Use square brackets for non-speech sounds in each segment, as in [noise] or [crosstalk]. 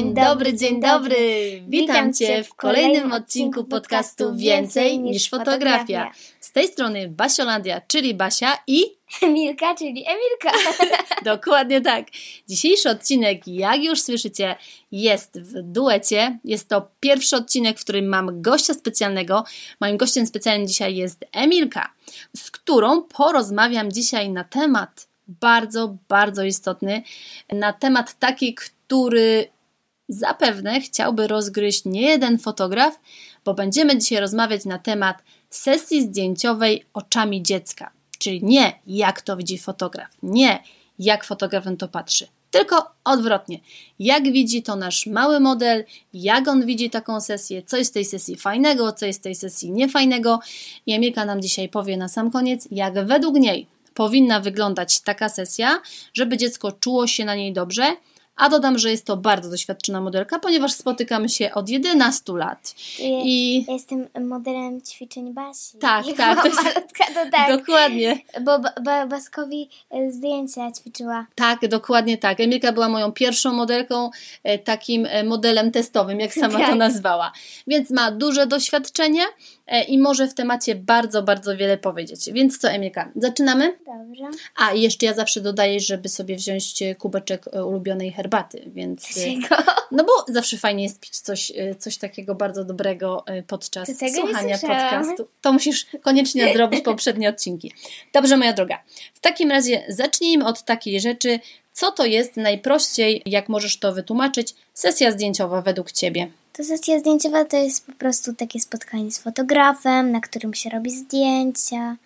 Dzień dobry, dzień dobry! Witam Cię w kolejnym odcinku podcastu Więcej niż fotografia. Z tej strony Basiolandia, czyli Basia i [laughs] Emilka, czyli Emilka. [laughs] Dokładnie tak. Dzisiejszy odcinek, jak już słyszycie, jest w duecie. Jest to pierwszy odcinek, w którym mam gościa specjalnego. Moim gościem specjalnym dzisiaj jest Emilka, z którą porozmawiam dzisiaj na temat bardzo, bardzo istotny. Na temat taki, który zapewne chciałby rozgryźć nie jeden fotograf, bo będziemy dzisiaj rozmawiać na temat sesji zdjęciowej oczami dziecka. Czyli nie jak to widzi fotograf, nie jak fotograf to patrzy, tylko odwrotnie. Jak widzi to nasz mały model, jak on widzi taką sesję, co jest w tej sesji fajnego, co jest w tej sesji niefajnego. I Emilka nam dzisiaj powie na sam koniec, jak według niej powinna wyglądać taka sesja, żeby dziecko czuło się na niej dobrze a dodam, że jest to bardzo doświadczona modelka, ponieważ spotykamy się od 11 lat. I... Ja jestem modelem ćwiczeń Basi. Tak, tak. To jest... Malutka, to tak. Dokładnie. Bo ba Baskowi e, zdjęcia ćwiczyła. Tak, dokładnie tak. Emilka była moją pierwszą modelką, e, takim e, modelem testowym, jak sama tak. to nazwała. Więc ma duże doświadczenie i może w temacie bardzo, bardzo wiele powiedzieć. Więc co, Emilka, zaczynamy? Dobrze. A, i jeszcze ja zawsze dodaję, żeby sobie wziąć kubeczek ulubionej herbaty herbaty, więc... Dlaczego? [laughs] No bo zawsze fajnie jest pić coś, y, coś takiego bardzo dobrego y, podczas słuchania podcastu. To musisz koniecznie nadrobić poprzednie odcinki. Dobrze, moja droga. W takim razie zacznijmy od takiej rzeczy, co to jest najprościej, jak możesz to wytłumaczyć, sesja zdjęciowa według Ciebie? To sesja zdjęciowa to jest po prostu takie spotkanie z fotografem, na którym się robi zdjęcia.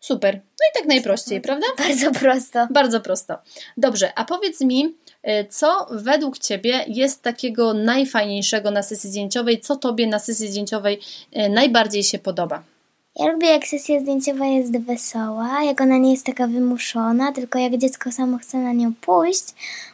Super. No i tak najprościej, prawda? Bardzo prosto. Bardzo prosto. Dobrze, a powiedz mi, y, co według Ciebie jest takiego najfajniejszego na sesji zdjęciowej? Co Tobie na sesji zdjęciowej y, najbardziej się podoba? Ja lubię, jak sesja zdjęciowa jest wesoła, jak ona nie jest taka wymuszona, tylko jak dziecko samo chce na nią pójść,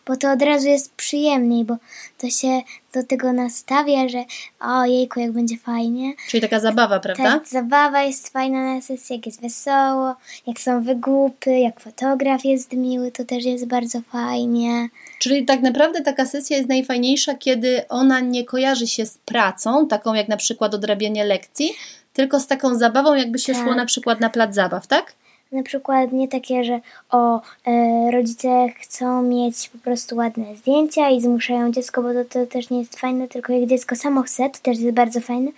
bo to od razu jest przyjemniej, bo to się do tego nastawia, że o jejku, jak będzie fajnie. Czyli taka zabawa, prawda? Tak, zabawa jest fajna na sesji, jak jest wesoło, jak są wygłupy, jak fotograf jest miły, to też jest bardzo fajnie. Czyli tak naprawdę taka sesja jest najfajniejsza, kiedy ona nie kojarzy się z pracą, taką jak na przykład odrabianie lekcji, tylko z taką zabawą, jakby się tak. szło na przykład na plac zabaw, tak? Na przykład nie takie, że o, e, rodzice chcą mieć po prostu ładne zdjęcia i zmuszają dziecko, bo to, to też nie jest fajne, tylko jak dziecko samo chce, to też jest bardzo fajne.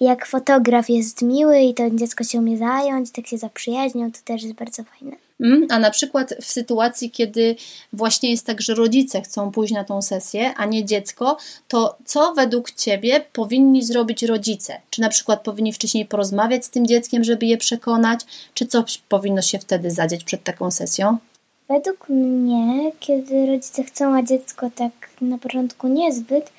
Jak fotograf jest miły i to dziecko się umie zająć, tak się zaprzyjaźnią, to też jest bardzo fajne. Mm, a na przykład w sytuacji, kiedy właśnie jest tak, że rodzice chcą pójść na tą sesję, a nie dziecko, to co według Ciebie powinni zrobić rodzice? Czy na przykład powinni wcześniej porozmawiać z tym dzieckiem, żeby je przekonać, czy coś powinno się wtedy zadzieć przed taką sesją? Według mnie, kiedy rodzice chcą, a dziecko tak na początku niezbyt,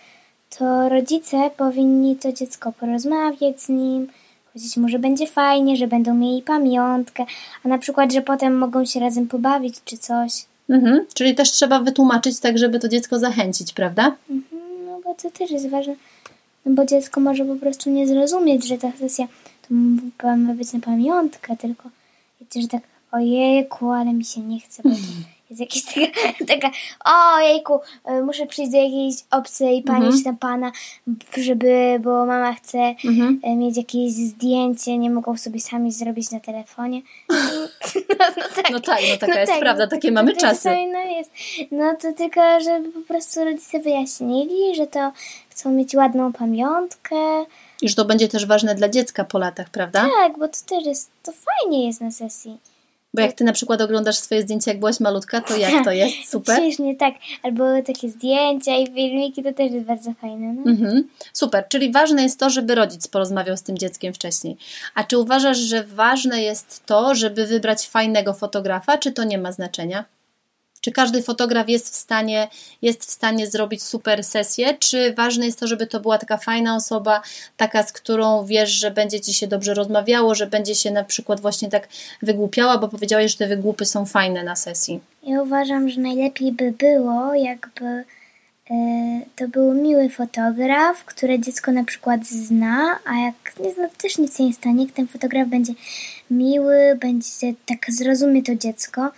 to rodzice powinni to dziecko porozmawiać z nim, powiedzieć mu, że będzie fajnie, że będą mieli pamiątkę, a na przykład, że potem mogą się razem pobawić czy coś. Mhm, czyli też trzeba wytłumaczyć tak, żeby to dziecko zachęcić, prawda? Mhm, no bo to też jest ważne, no bo dziecko może po prostu nie zrozumieć, że ta sesja to ma być na pamiątkę, tylko wiecie, że tak ojejku, ale mi się nie chce, bo [laughs] jest jakaś taka, [laughs] taka o jejku, e, muszę przyjść do jakiejś obcej pani mhm. czy tam pana, żeby, bo mama chce mhm. E, mieć jakieś zdjęcie, nie mogą sobie sami zrobić na telefonie. [laughs] No, no, tak. no tak, no taka no jest tak, prawda, takie mamy to, czasy. no jest. No to tylko, żeby po prostu rodzice wyjaśnili, że to chcą mieć ładną pamiątkę. I że to będzie też ważne dla dziecka po latach, prawda? Tak, bo to też jest, to fajnie jest na sesji. Bo jak ty na przykład oglądasz swoje zdjęcia, jak byłaś malutka, to jak to jest? [laughs] Super? Śmiesznie, tak. Albo takie zdjęcia i filmiki, to też jest bardzo fajne. No? Mhm. Super, czyli ważne jest to, żeby rodzic porozmawiał z tym dzieckiem wcześniej. A czy uważasz, że ważne jest to, żeby wybrać fajnego fotografa, czy to nie ma znaczenia? Czy każdy fotograf jest w stanie, jest w stanie zrobić super sesję, czy ważne jest to, żeby to była taka fajna osoba, taka, z którą wiesz, że będzie ci się dobrze rozmawiało, że będzie się na przykład właśnie tak wygłupiała, bo powiedziałaś, że te wygłupy są fajne na sesji. Ja uważam, że najlepiej by było, jakby to był miły fotograf, który dziecko na przykład zna, a jak nie zna, to też nic się nie stanie. Jak ten fotograf będzie miły, będzie tak zrozumie to dziecko,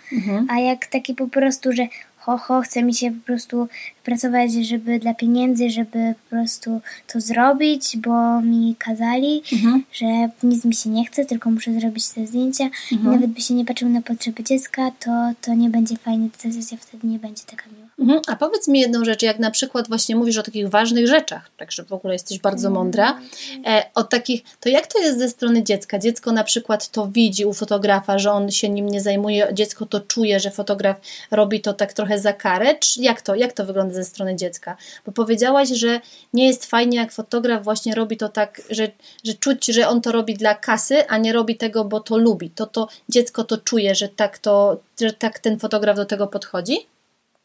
a jak taki po prostu, że ho, ho, chce mi się po prostu pracować, żeby dla pieniędzy, żeby po prostu to zrobić, bo mi kazali, że nic mi się nie chce, tylko muszę zrobić te zdjęcia i nawet by się nie patrzył na potrzeby dziecka, to, to nie będzie fajnie, ta sesja wtedy nie będzie taka miła. Mhm. A powiedz mi jedną rzecz, jak na przykład właśnie mówisz o takich ważnych rzeczach, także w ogóle jesteś bardzo mądra, e, o takich, to jak to jest ze strony dziecka? Dziecko na przykład to widzi u fotografa, że on się nim nie zajmuje, dziecko to czuje, że fotograf robi to tak trochę za karę, czy jak to, jak to wygląda ze strony dziecka? Bo powiedziałaś, że nie jest fajnie, jak fotograf właśnie robi to tak, że, że czuć, że on to robi dla kasy, a nie robi tego, bo to lubi. To, to dziecko to czuje, że tak to, że tak ten fotograf do tego podchodzi?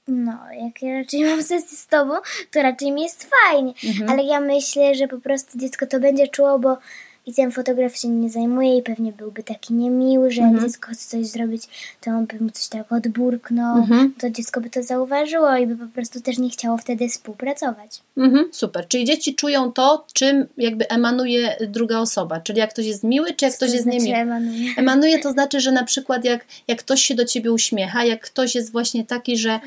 No, jak ja raczej mam sesję z tobą, to raczej mi jest fajnie. Ale ja myślę, że po prostu dziecko to będzie czuło, bo i ten fotograf się nie zajmuje i pewnie byłby taki niemiły, że jak dziecko chce coś zrobić, to on by mu coś tak odburknął, to dziecko by to zauważyło i by po prostu też nie chciało wtedy współpracować. Mhm, super. Czyli dzieci czują to, czym jakby emanuje druga osoba. Czyli jak ktoś jest miły, czy jak ktoś to jest znaczy niemiły. emanuje? Emanuje to znaczy, że na przykład jak, jak ktoś się do ciebie uśmiecha, jak ktoś jest właśnie taki, że,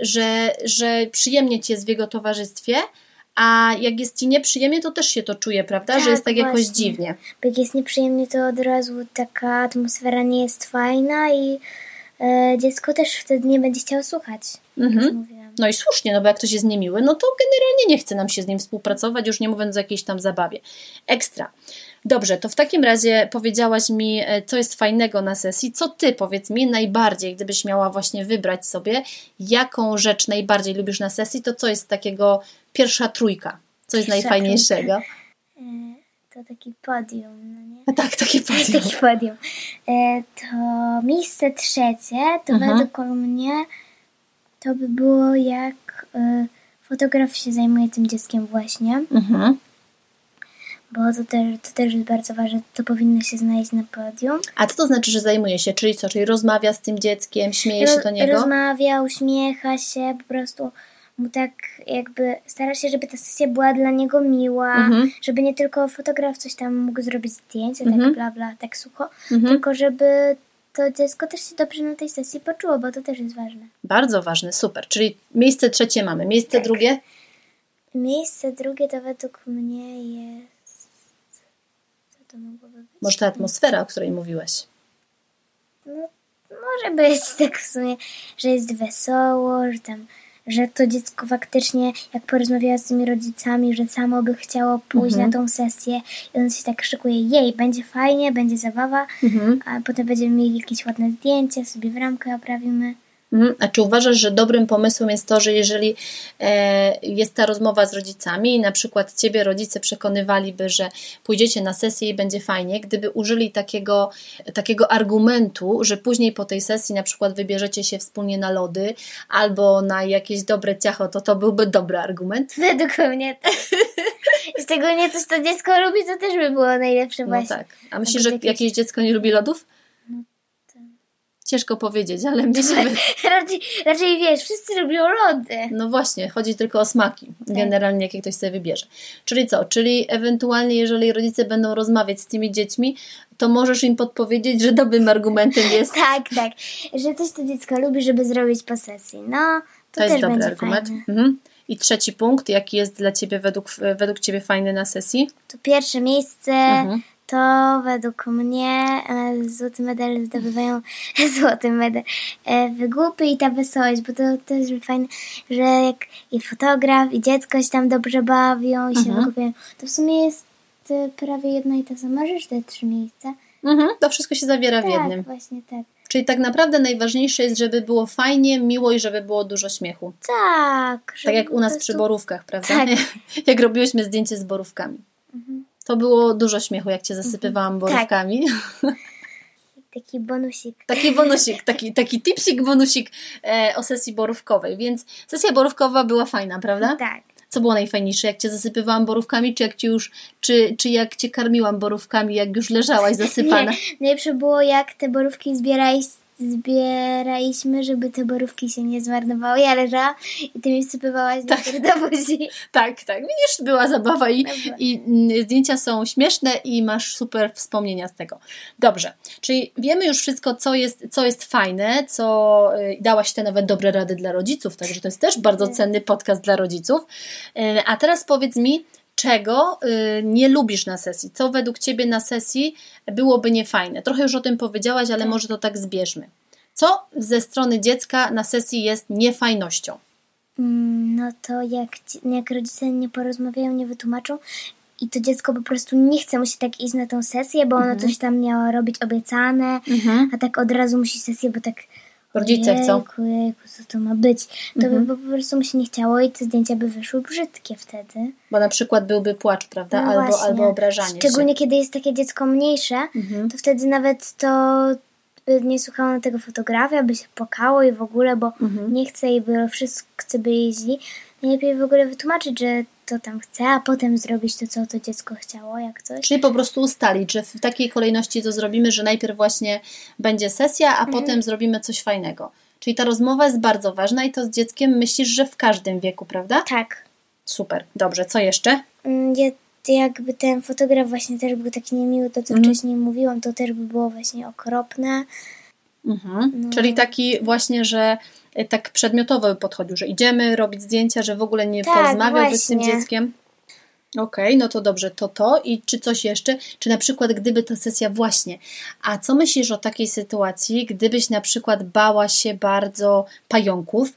że, że przyjemnie ci jest w jego towarzystwie, a jak jest ci nieprzyjemnie, to też się to czuje, prawda? że Tak, jest tak jakoś właśnie. dziwnie. Bo jak jest nieprzyjemnie, to od razu taka atmosfera nie jest fajna i e, dziecko też wtedy nie będzie chciało słuchać. Mówiłam. No i słusznie, no bo jak ktoś jest niemiły, no to generalnie nie chce nam się z nim współpracować, już nie mówiąc o jakiejś tam zabawie. Ekstra. Dobrze, to w takim razie powiedziałaś mi, e, co jest fajnego na sesji. Co ty, powiedz mi, najbardziej, gdybyś miała właśnie wybrać sobie, jaką rzecz najbardziej lubisz na sesji, to co jest takiego pierwsza trójka? Co jest najfajniejszego? E, to taki podium, no nie? Tak, takie [laughs] podium. Taki podium. E, to miejsce trzecie, to Mhm. według mnie to by było jak fotograf się zajmuje tym dzieckiem właśnie, Mhm. Bo to też, to też jest bardzo ważne, to powinno się znaleźć na podium. A co to znaczy, że zajmuje się? Czyli co? Czyli rozmawia z tym dzieckiem, śmieje się do niego? Rozmawia, uśmiecha się, po prostu mu tak jakby stara się, żeby ta sesja była dla niego miła, Mhm. żeby nie tylko fotograf coś tam mógł zrobić zdjęcie, Mhm. tak bla bla, tak sucho, Mhm. tylko żeby to dziecko też się dobrze na tej sesji poczuło, bo to też jest ważne. Bardzo ważne, super. Czyli miejsce trzecie mamy. Miejsce Tak. drugie? Miejsce drugie to według mnie jest... To mogłoby być? Może ta atmosfera, o której mówiłeś. No, może być [laughs] tak w sumie, że jest wesoło, że tam, że to dziecko faktycznie, jak porozmawiała z tymi rodzicami, że samo by chciało pójść Mhm. na tą sesję i on się tak szykuje, jej, będzie fajnie, będzie zabawa, Mhm. a potem będziemy mieli jakieś ładne zdjęcia, sobie w ramkę oprawimy. Mhm. A czy uważasz, że dobrym pomysłem jest to, że jeżeli e, jest ta rozmowa z rodzicami i na przykład ciebie rodzice przekonywaliby, że pójdziecie na sesję i będzie fajnie, gdyby użyli takiego, takiego argumentu, że później po tej sesji na przykład wybierzecie się wspólnie na lody albo na jakieś dobre ciacho, to to byłby dobry argument? [laughs] Według mnie tak. [laughs] Szczególnie coś, co dziecko lubi, to też by było najlepsze No właśnie. tak. A myślisz, że jakieś- jakieś dziecko nie lubi lodów? Ciężko powiedzieć, ale mnie się wydaje. raczej, raczej wiesz, wszyscy lubią lody. No właśnie, chodzi tylko o smaki, generalnie jakie ktoś sobie wybierze. Czyli co? Czyli ewentualnie, jeżeli rodzice będą rozmawiać z tymi dziećmi, to możesz im podpowiedzieć, że dobrym argumentem [laughs] jest. Tak, tak. Że coś to dziecko lubi, żeby zrobić po sesji. No, to, To jest dobry argument. Mhm. I trzeci punkt, jaki jest dla Ciebie według, według Ciebie fajny na sesji? To pierwsze miejsce Mhm. To według mnie e, [laughs] złoty medal zdobywają złoty medal wygłupy i ta wesołość, bo to też fajne, że jak i fotograf, i dziecko się tam dobrze bawią i się Mhm. wygłupiają. To w sumie jest e, prawie jedna i ta sama rzecz, te trzy miejsca. Mhm. To wszystko się zawiera w tak, jednym. właśnie tak. Czyli tak naprawdę najważniejsze jest, żeby było fajnie, miło i żeby było dużo śmiechu. Tak. Tak jak u nas po przy prostu- borówkach, prawda? Tak. [laughs] Jak robiłyśmy zdjęcie z borówkami. To było dużo śmiechu, jak cię zasypywałam borówkami. [laughs] Taki bonusik. Taki bonusik, taki, taki tipsik, bonusik e, o sesji borówkowej. Więc sesja borówkowa była fajna, prawda? Tak. Co było najfajniejsze? Jak cię zasypywałam borówkami, czy jak cię już, czy, czy jak cię karmiłam borówkami, jak już leżałaś [laughs] zasypana? Nie, najlepsze było jak te borówki zbierałeś, zbieraliśmy, żeby te borówki się nie zmarnowały. Ja leżałam i ty mi wsypywałaś Tak. do buzi. [laughs] Tak, tak. Widzisz, była zabawa i, Dobra. i mm, zdjęcia są śmieszne i masz super wspomnienia z tego. Dobrze, czyli wiemy już wszystko, co jest, co jest fajne, co y, dałaś te nawet dobre rady dla rodziców, także to jest też bardzo cenny podcast dla rodziców. Y, A teraz powiedz mi, czego y, nie lubisz na sesji? Co według Ciebie na sesji byłoby niefajne? Trochę już o tym powiedziałaś, ale może to tak zbierzmy. Co ze strony dziecka na sesji jest niefajnością? Mm, No to jak, jak rodzice nie porozmawiają, nie wytłumaczą i to dziecko po prostu nie chce, musi tak iść na tą sesję, bo ono coś tam miało robić obiecane, Mhm. a tak od razu musi sesję, bo tak Rodzice chcą. Jejku, jejku, co to ma być? To Mhm. by po prostu mu się nie chciało i te zdjęcia by wyszły brzydkie wtedy. Bo na przykład byłby płacz, prawda? No albo, właśnie. albo obrażanie Szczególnie się. kiedy jest takie dziecko mniejsze, Mhm. to wtedy nawet to by nie słuchało na tego fotografia, by się płakało i w ogóle, bo Mhm. nie chce i by wszyscy by jeździ. Najlepiej w ogóle wytłumaczyć, że to tam chce, a potem zrobić to, co to dziecko chciało, jak coś. Czyli po prostu ustalić, że w takiej kolejności to zrobimy, że najpierw właśnie będzie sesja, a Mhm. potem zrobimy coś fajnego. Czyli ta rozmowa jest bardzo ważna i to z dzieckiem myślisz, że w każdym wieku, prawda? Tak. Super. Dobrze, co jeszcze? Mm, Ja, jakby ten fotograf właśnie też był taki niemiły, to co Mhm. wcześniej mówiłam, to też by było właśnie okropne. Mhm. No. Czyli taki właśnie, że tak przedmiotowo by podchodził, że idziemy robić zdjęcia, że w ogóle nie Tak, porozmawiałby z tym dzieckiem. Okej, no to dobrze, to to i czy coś jeszcze? Czy na przykład gdyby ta sesja właśnie, a co myślisz o takiej sytuacji, gdybyś na przykład bała się bardzo pająków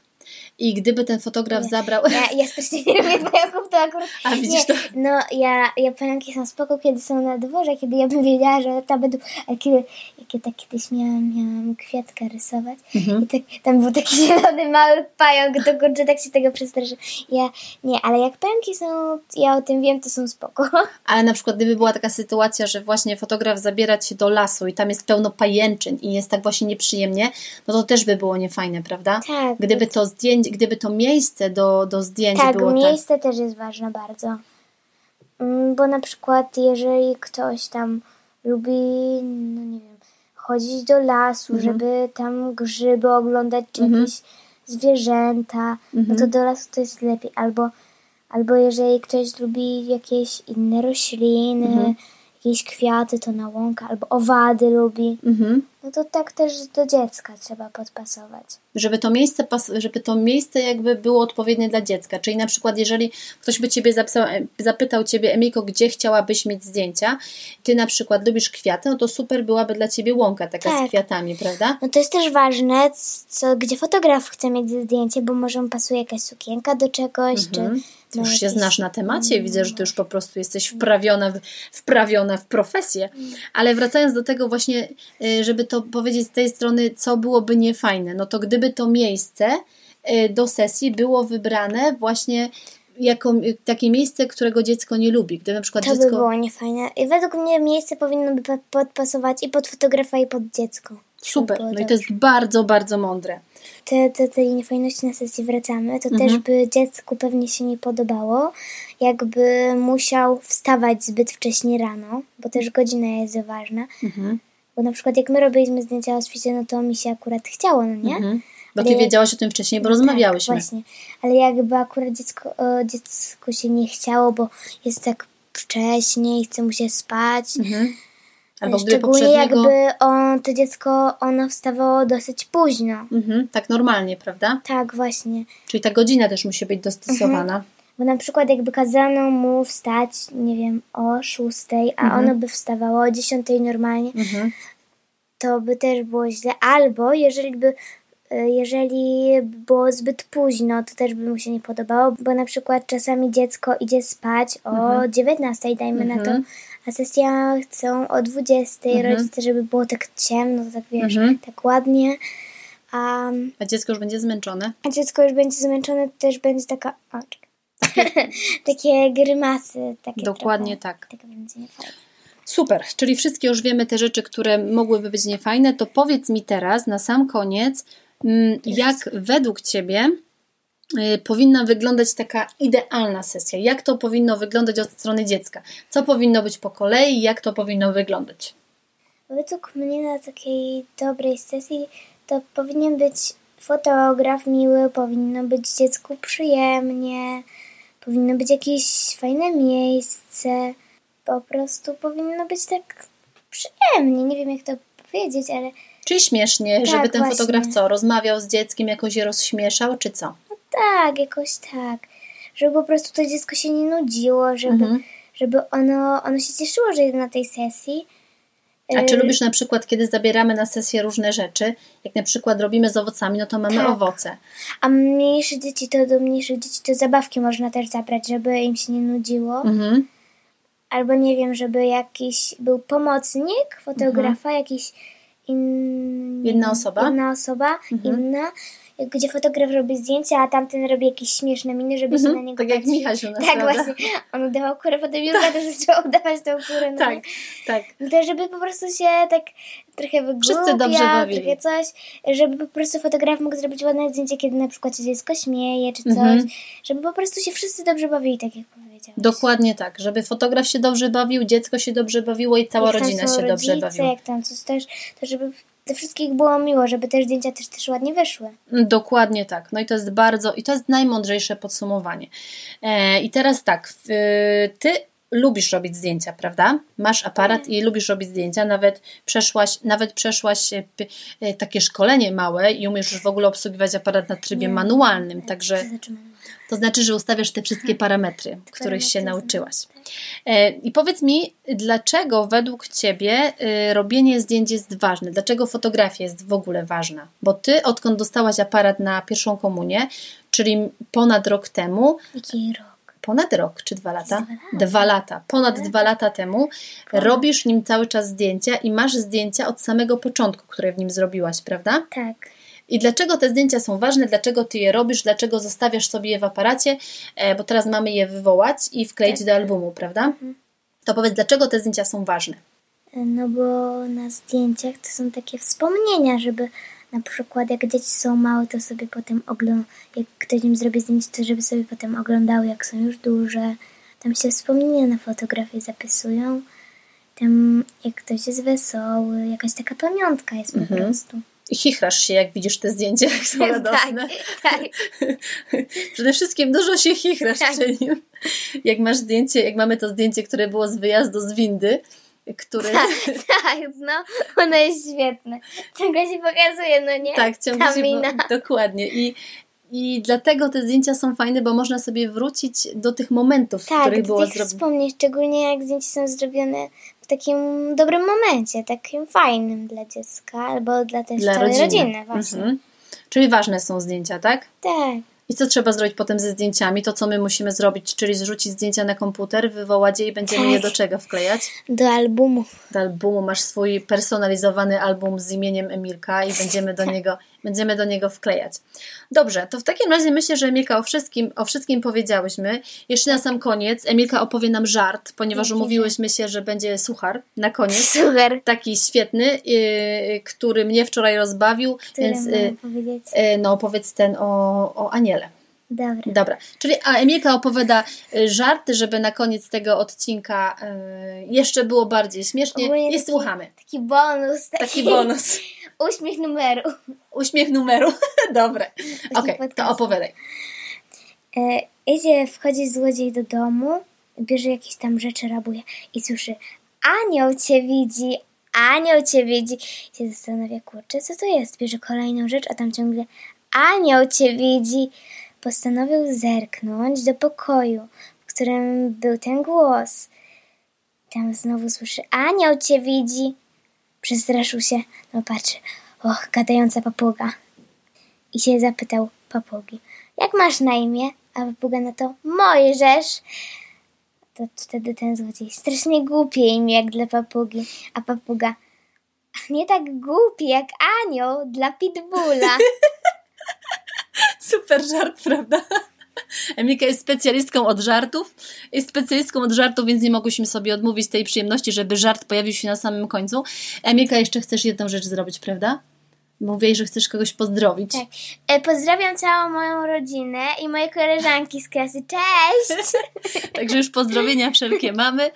i gdyby ten fotograf zabrał... Ja, ja strasznie nie lubię pająków, to akurat... A, widzisz nie, to? No, ja, ja pająki są spoko, kiedy są na dworze, kiedy ja bym wiedziała, że tam będą... Ale kiedy, kiedy tak kiedyś miałam, miałam kwiatkę rysować Mhm. i tak, tam był taki [laughs] zielony mały pająk, to kurczę, tak się tego przestraszy. Ja, nie, ale jak pająki są, ja o tym wiem, to są spoko. Ale na przykład gdyby była taka sytuacja, że właśnie fotograf zabiera cię do lasu i tam jest pełno pajęczyn i jest tak właśnie nieprzyjemnie, no to też by było niefajne, prawda? Tak. Gdyby to zdjęcie, gdyby to miejsce do, do zdjęć Tak, było tak. miejsce też jest ważne bardzo. Mm, Bo na przykład, jeżeli ktoś tam lubi, no nie wiem, chodzić do lasu, Mhm. żeby tam grzyby oglądać, czy jakieś zwierzęta, no Mhm. to do lasu to jest lepiej. Albo, albo jeżeli ktoś lubi jakieś inne rośliny, Mhm. jakieś kwiaty, to na łąkę, albo owady lubi, Mhm. No to tak też do dziecka trzeba podpasować. Żeby to miejsce, żeby to miejsce jakby było odpowiednie dla dziecka. Czyli na przykład, jeżeli ktoś by ciebie zapisał, zapytał ciebie, Emiko, gdzie chciałabyś mieć zdjęcia, ty na przykład lubisz kwiaty, no to super byłaby dla ciebie łąka taka z Tak. kwiatami, prawda? No to jest też ważne, co, gdzie fotograf chce mieć zdjęcie, bo może mu pasuje jakaś sukienka do czegoś, Mhm. czy... Ty no, już się znasz na temacie, widzę, że ty już po prostu jesteś wprawiona w, wprawiona w profesję. Ale wracając do tego właśnie, y, żeby to powiedzieć z tej strony, co byłoby niefajne, no to gdyby to miejsce y, do sesji było wybrane właśnie jako takie miejsce, którego dziecko nie lubi. Gdy na przykład To by dziecko... było niefajne. I według mnie miejsce powinno by po- podpasować i pod fotografa, i pod dziecko. Super, no i to jest bardzo, bardzo mądre. te, te, tej niefajności na sesji wracamy, to Mhm. też by dziecku pewnie się nie podobało, jakby musiał wstawać zbyt wcześnie rano, bo też godzina jest ważna. Mhm. Bo na przykład jak my robiliśmy zdjęcia o świcie, no to mi się akurat chciało, no nie? Mhm. Bo ty jak- wiedziałaś o tym wcześniej, bo No rozmawiałyśmy. Tak, właśnie. Ale jakby akurat dziecko, o, dziecku się nie chciało, bo jest tak wcześnie i chce mu się spać. Mhm. Albo Szczególnie poprzedniego... jakby on, to dziecko, ono wstawało dosyć późno. Mhm. Tak normalnie, prawda? Tak, właśnie. Czyli ta godzina też musi być dostosowana. Mhm. Bo na przykład jakby kazano mu wstać, nie wiem, o szóstej, a Mhm. ono by wstawało o dziesiątej normalnie, Mhm. to by też było źle. Albo jeżeli by y, jeżeli było zbyt późno, to też by mu się nie podobało, bo na przykład czasami dziecko idzie spać o Mhm. 19, dajmy na to, a sesja chcą o 20, rodzice, żeby było tak ciemno, tak wiesz, Mhm. tak ładnie, a, A dziecko już będzie zmęczone. a dziecko już będzie zmęczone, to też będzie taka, o, czekaj. [laughs] takie grymasy, takie Dokładnie trochę, tak. Będzie niefajne. Super, czyli wszystkie już wiemy te rzeczy, które mogłyby być niefajne, to powiedz mi teraz na sam koniec, mm, jak według Ciebie y, powinna wyglądać taka idealna sesja? Jak to powinno wyglądać od strony dziecka? Co powinno być po kolei? Jak to powinno wyglądać? Według mnie na takiej dobrej sesji to powinien być fotograf miły, powinno być dziecku przyjemnie, powinno być jakieś fajne miejsce, po prostu powinno być tak przyjemnie, nie wiem jak to powiedzieć, ale Czyli śmiesznie, Tak, żeby ten właśnie. fotograf co, rozmawiał z dzieckiem, jakoś je rozśmieszał, czy co? no tak, jakoś tak, żeby po prostu to dziecko się nie nudziło, żeby, Mhm. żeby ono, ono się cieszyło, że jest na tej sesji. A czy Y, lubisz na przykład, kiedy zabieramy na sesję różne rzeczy, jak na przykład robimy z owocami, no to mamy Tak. owoce. A mniejsze dzieci to do mniejszych dzieci to zabawki można też zabrać, żeby im się nie nudziło. Mhm. Albo nie wiem, żeby jakiś był pomocnik fotografa, jakiś inny. Mhm. Jedna osoba? Mhm. Jedna osoba, inna, gdzie fotograf robi zdjęcia, a tamten robi jakieś śmieszne miny, żeby się na niego Tak jak patrzeć. Michał u nas, Tak, prawda? właśnie. On udawał kurę, potem Jurka też zaczęła udawać tą kurę. No Tak, nie? tak. No to żeby po prostu się tak trochę wygłupia, Wszyscy dobrze bawili. trochę coś, żeby po prostu fotograf mógł zrobić ładne zdjęcie, kiedy na przykład się dziecko śmieje, czy coś, Mhm. żeby po prostu się wszyscy dobrze bawili, tak jak powiedziałeś. Dokładnie tak, żeby fotograf się dobrze bawił, dziecko się dobrze bawiło i cała Jak rodzina się dobrze rodzice, bawiła. Jak tam coś też, to żeby dla wszystkich było miło, żeby te zdjęcia też, też ładnie wyszły. Dokładnie tak. No i to jest bardzo, i to jest najmądrzejsze podsumowanie. E, I teraz tak, w, ty lubisz robić zdjęcia, prawda? Masz aparat i lubisz robić zdjęcia, nawet przeszłaś, nawet przeszłaś e, takie szkolenie małe i umiesz już w ogóle obsługiwać aparat na trybie manualnym, także To znaczy, to znaczy, że ustawiasz te wszystkie parametry, których się nauczyłaś. E, I powiedz mi, dlaczego według Ciebie e, robienie zdjęć jest ważne? Dlaczego fotografia jest w ogóle ważna? Bo Ty, odkąd dostałaś aparat na pierwszą komunię, czyli ponad rok temu, jaki rok? ponad rok czy dwa lata? Dwa lata. Dwa lata. Ponad dwa lata temu robisz nim cały czas zdjęcia i masz zdjęcia od samego początku, które w nim zrobiłaś, prawda? Tak. I dlaczego te zdjęcia są ważne, dlaczego ty je robisz, dlaczego zostawiasz sobie je w aparacie, e, bo teraz mamy je wywołać i wkleić do albumu, prawda? To powiedz, dlaczego te zdjęcia są ważne? No bo na zdjęciach to są takie wspomnienia, żeby na przykład jak dzieci są małe, to sobie potem oglądają, jak ktoś im zrobi zdjęcie, to żeby sobie potem oglądały, jak są już duże. Tam się wspomnienia na fotografii zapisują. Tam jak ktoś jest wesoły, jakaś taka pamiątka jest po prostu. Chichrasz się, jak widzisz te zdjęcia, jak są radosne. tak. [laughs] Przede wszystkim dużo się chichrasz Tak. przy nim. Jak masz zdjęcie, jak mamy to zdjęcie, które było z wyjazdu z windy, który... tak, no, ono jest świetne. Ciągle się pokazuje, no nie? Tak, ciągle się mina. Dokładnie. I, I dlatego te zdjęcia są fajne, bo można sobie wrócić do tych momentów, w Tak, których do było zrobione. wspomnień, szczególnie jak zdjęcia są zrobione w takim dobrym momencie, takim fajnym dla dziecka, albo dla też Dla całej rodziny. rodziny właśnie. Mhm. Czyli ważne są zdjęcia, tak? Tak, I co trzeba zrobić potem ze zdjęciami? To, co my musimy zrobić, czyli zrzucić zdjęcia na komputer, wywołać je i będziemy Tak. je do czego wklejać? do albumu. Do albumu masz swój personalizowany album z imieniem Emilka i będziemy do niego, będziemy do niego wklejać. Dobrze, to w takim razie myślę, że Emilka o wszystkim, o wszystkim powiedziałyśmy. Jeszcze na sam koniec Emilka opowie nam żart, ponieważ umówiłyśmy się, że będzie suchar na koniec. Super. Taki świetny, yy, który mnie wczoraj rozbawił, Tyle więc yy, powiedzieć. yy, no opowiedz ten o, o Aniele. Dobra. Dobra, czyli a Emilka opowiada y, żarty, żeby na koniec tego odcinka y, jeszcze było bardziej śmiesznie Ogólnie i taki- słuchamy. Taki bonus. Taki, Taki bonus. Uśmiech numeru. Uśmiech numeru. [laughs] Dobre. Okej, to podcastu. opowiadaj. E, idzie, wchodzi złodziej do domu, bierze jakieś tam rzeczy, rabuje i słyszy Anioł cię widzi, anioł cię widzi. I się zastanawia, kurczę, co to jest? Bierze kolejną rzecz, a tam ciągle anioł cię widzi. Postanowił zerknąć do pokoju, w którym był ten głos. Tam znowu słyszy anioł cię widzi. Przestraszył się, no patrzy, och, gadająca papuga. i się zapytał papugi. Jak masz na imię? A papuga na to Mojżesz. To wtedy ten złodziej. Strasznie głupie imię jak dla papugi. A papuga. Nie tak głupi jak anioł dla pitbulla. [laughs] Super żart, prawda? [laughs] Emilka jest specjalistką od żartów. Jest specjalistką od żartów, więc nie mogłyśmy sobie odmówić tej przyjemności, żeby żart pojawił się na samym końcu. Emilka, jeszcze chcesz jedną rzecz zrobić, prawda? Mówiłeś, że chcesz kogoś pozdrowić. Tak. E, pozdrawiam całą moją rodzinę i moje koleżanki z klasy. Cześć! [laughs] Także już pozdrowienia wszelkie mamy.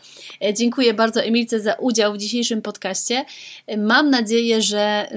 E, dziękuję bardzo Emilce za udział w dzisiejszym podcaście. E, mam nadzieję, że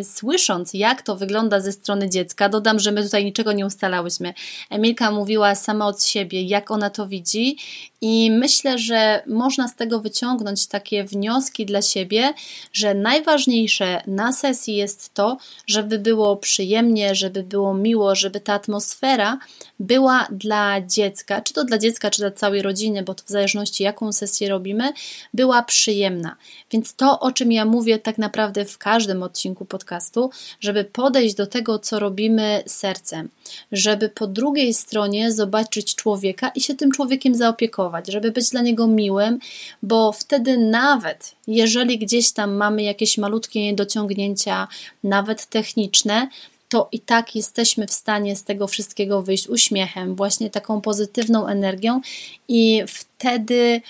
y, słysząc, jak to wygląda ze strony dziecka, dodam, że my tutaj niczego nie ustalałyśmy. Emilka mówiła sama od siebie, jak ona to widzi i myślę, że można z tego wyciągnąć takie wnioski dla siebie, że najważniejsze na sesji jest to, żeby było przyjemnie, żeby było miło, żeby ta atmosfera była dla dziecka, czy to dla dziecka, czy dla całej rodziny, bo to w zależności jaką sesję robimy, była przyjemna. Więc to, o czym ja mówię tak naprawdę w każdym odcinku podcastu, żeby podejść do tego, co robimy sercem, żeby po drugiej stronie zobaczyć człowieka i się tym człowiekiem zaopiekować, żeby być dla niego miłym, bo wtedy nawet jeżeli gdzieś tam mamy jakieś malutkie niedociągnięcia, nawet techniczne, to i tak jesteśmy w stanie z tego wszystkiego wyjść uśmiechem, właśnie taką pozytywną energią, i wtedy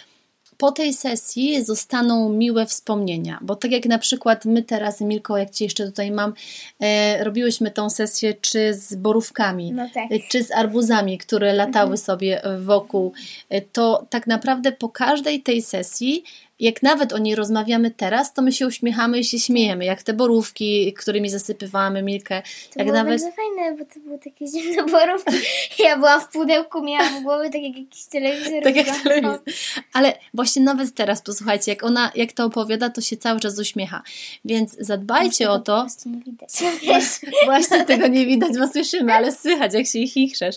po tej sesji zostaną miłe wspomnienia, bo tak jak na przykład my teraz, Milko, jak Ci jeszcze tutaj mam, e, robiłyśmy tą sesję czy z borówkami, no tak. czy z arbuzami, które latały mhm. sobie wokół, e, to tak naprawdę po każdej tej sesji jak nawet o niej rozmawiamy teraz, to my się uśmiechamy i się śmiejemy, jak te borówki, którymi zasypywamy Milkę. To jak było nawet... bardzo fajne, bo to były takie zimne borówki. [laughs] Ja byłam w pudełku, miałam w głowie tak jak jakiś telewizor. Tak jak telewizor. Ale właśnie nawet teraz, posłuchajcie, jak ona, jak to opowiada, to się cały czas uśmiecha. Więc zadbajcie o to. Po nie widać. [laughs] [laughs] Właśnie tego nie widać, bo słyszymy, ale słychać, jak się ich chichrzesz.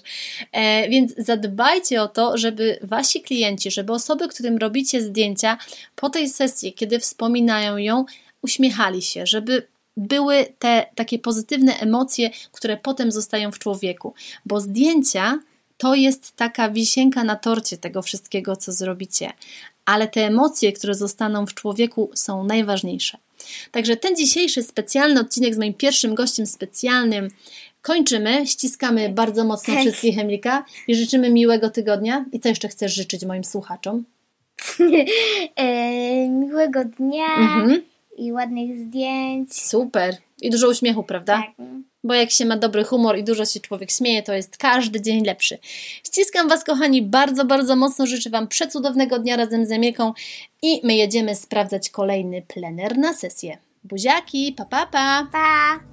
E, więc zadbajcie o to, żeby wasi klienci, żeby osoby, którym robicie zdjęcia, po tej sesji, kiedy wspominają ją, uśmiechali się, żeby były te takie pozytywne emocje, które potem zostają w człowieku, bo zdjęcia to jest taka wisienka na torcie tego wszystkiego, co zrobicie, ale te emocje, które zostaną w człowieku, są najważniejsze. Także ten dzisiejszy specjalny odcinek z moim pierwszym gościem specjalnym kończymy. Ściskamy bardzo mocno wszystkich Emilka i życzymy miłego tygodnia. I co jeszcze chcesz życzyć moim słuchaczom? [laughs] e, miłego dnia mhm. i ładnych zdjęć. Super. I dużo uśmiechu, prawda? Tak. Bo jak się ma dobry humor i dużo się człowiek śmieje, to jest każdy dzień lepszy. Ściskam Was, kochani, bardzo, bardzo mocno. Życzę Wam przecudownego dnia razem z Emilką i my jedziemy sprawdzać kolejny plener na sesję. Buziaki, pa, pa, pa. Pa!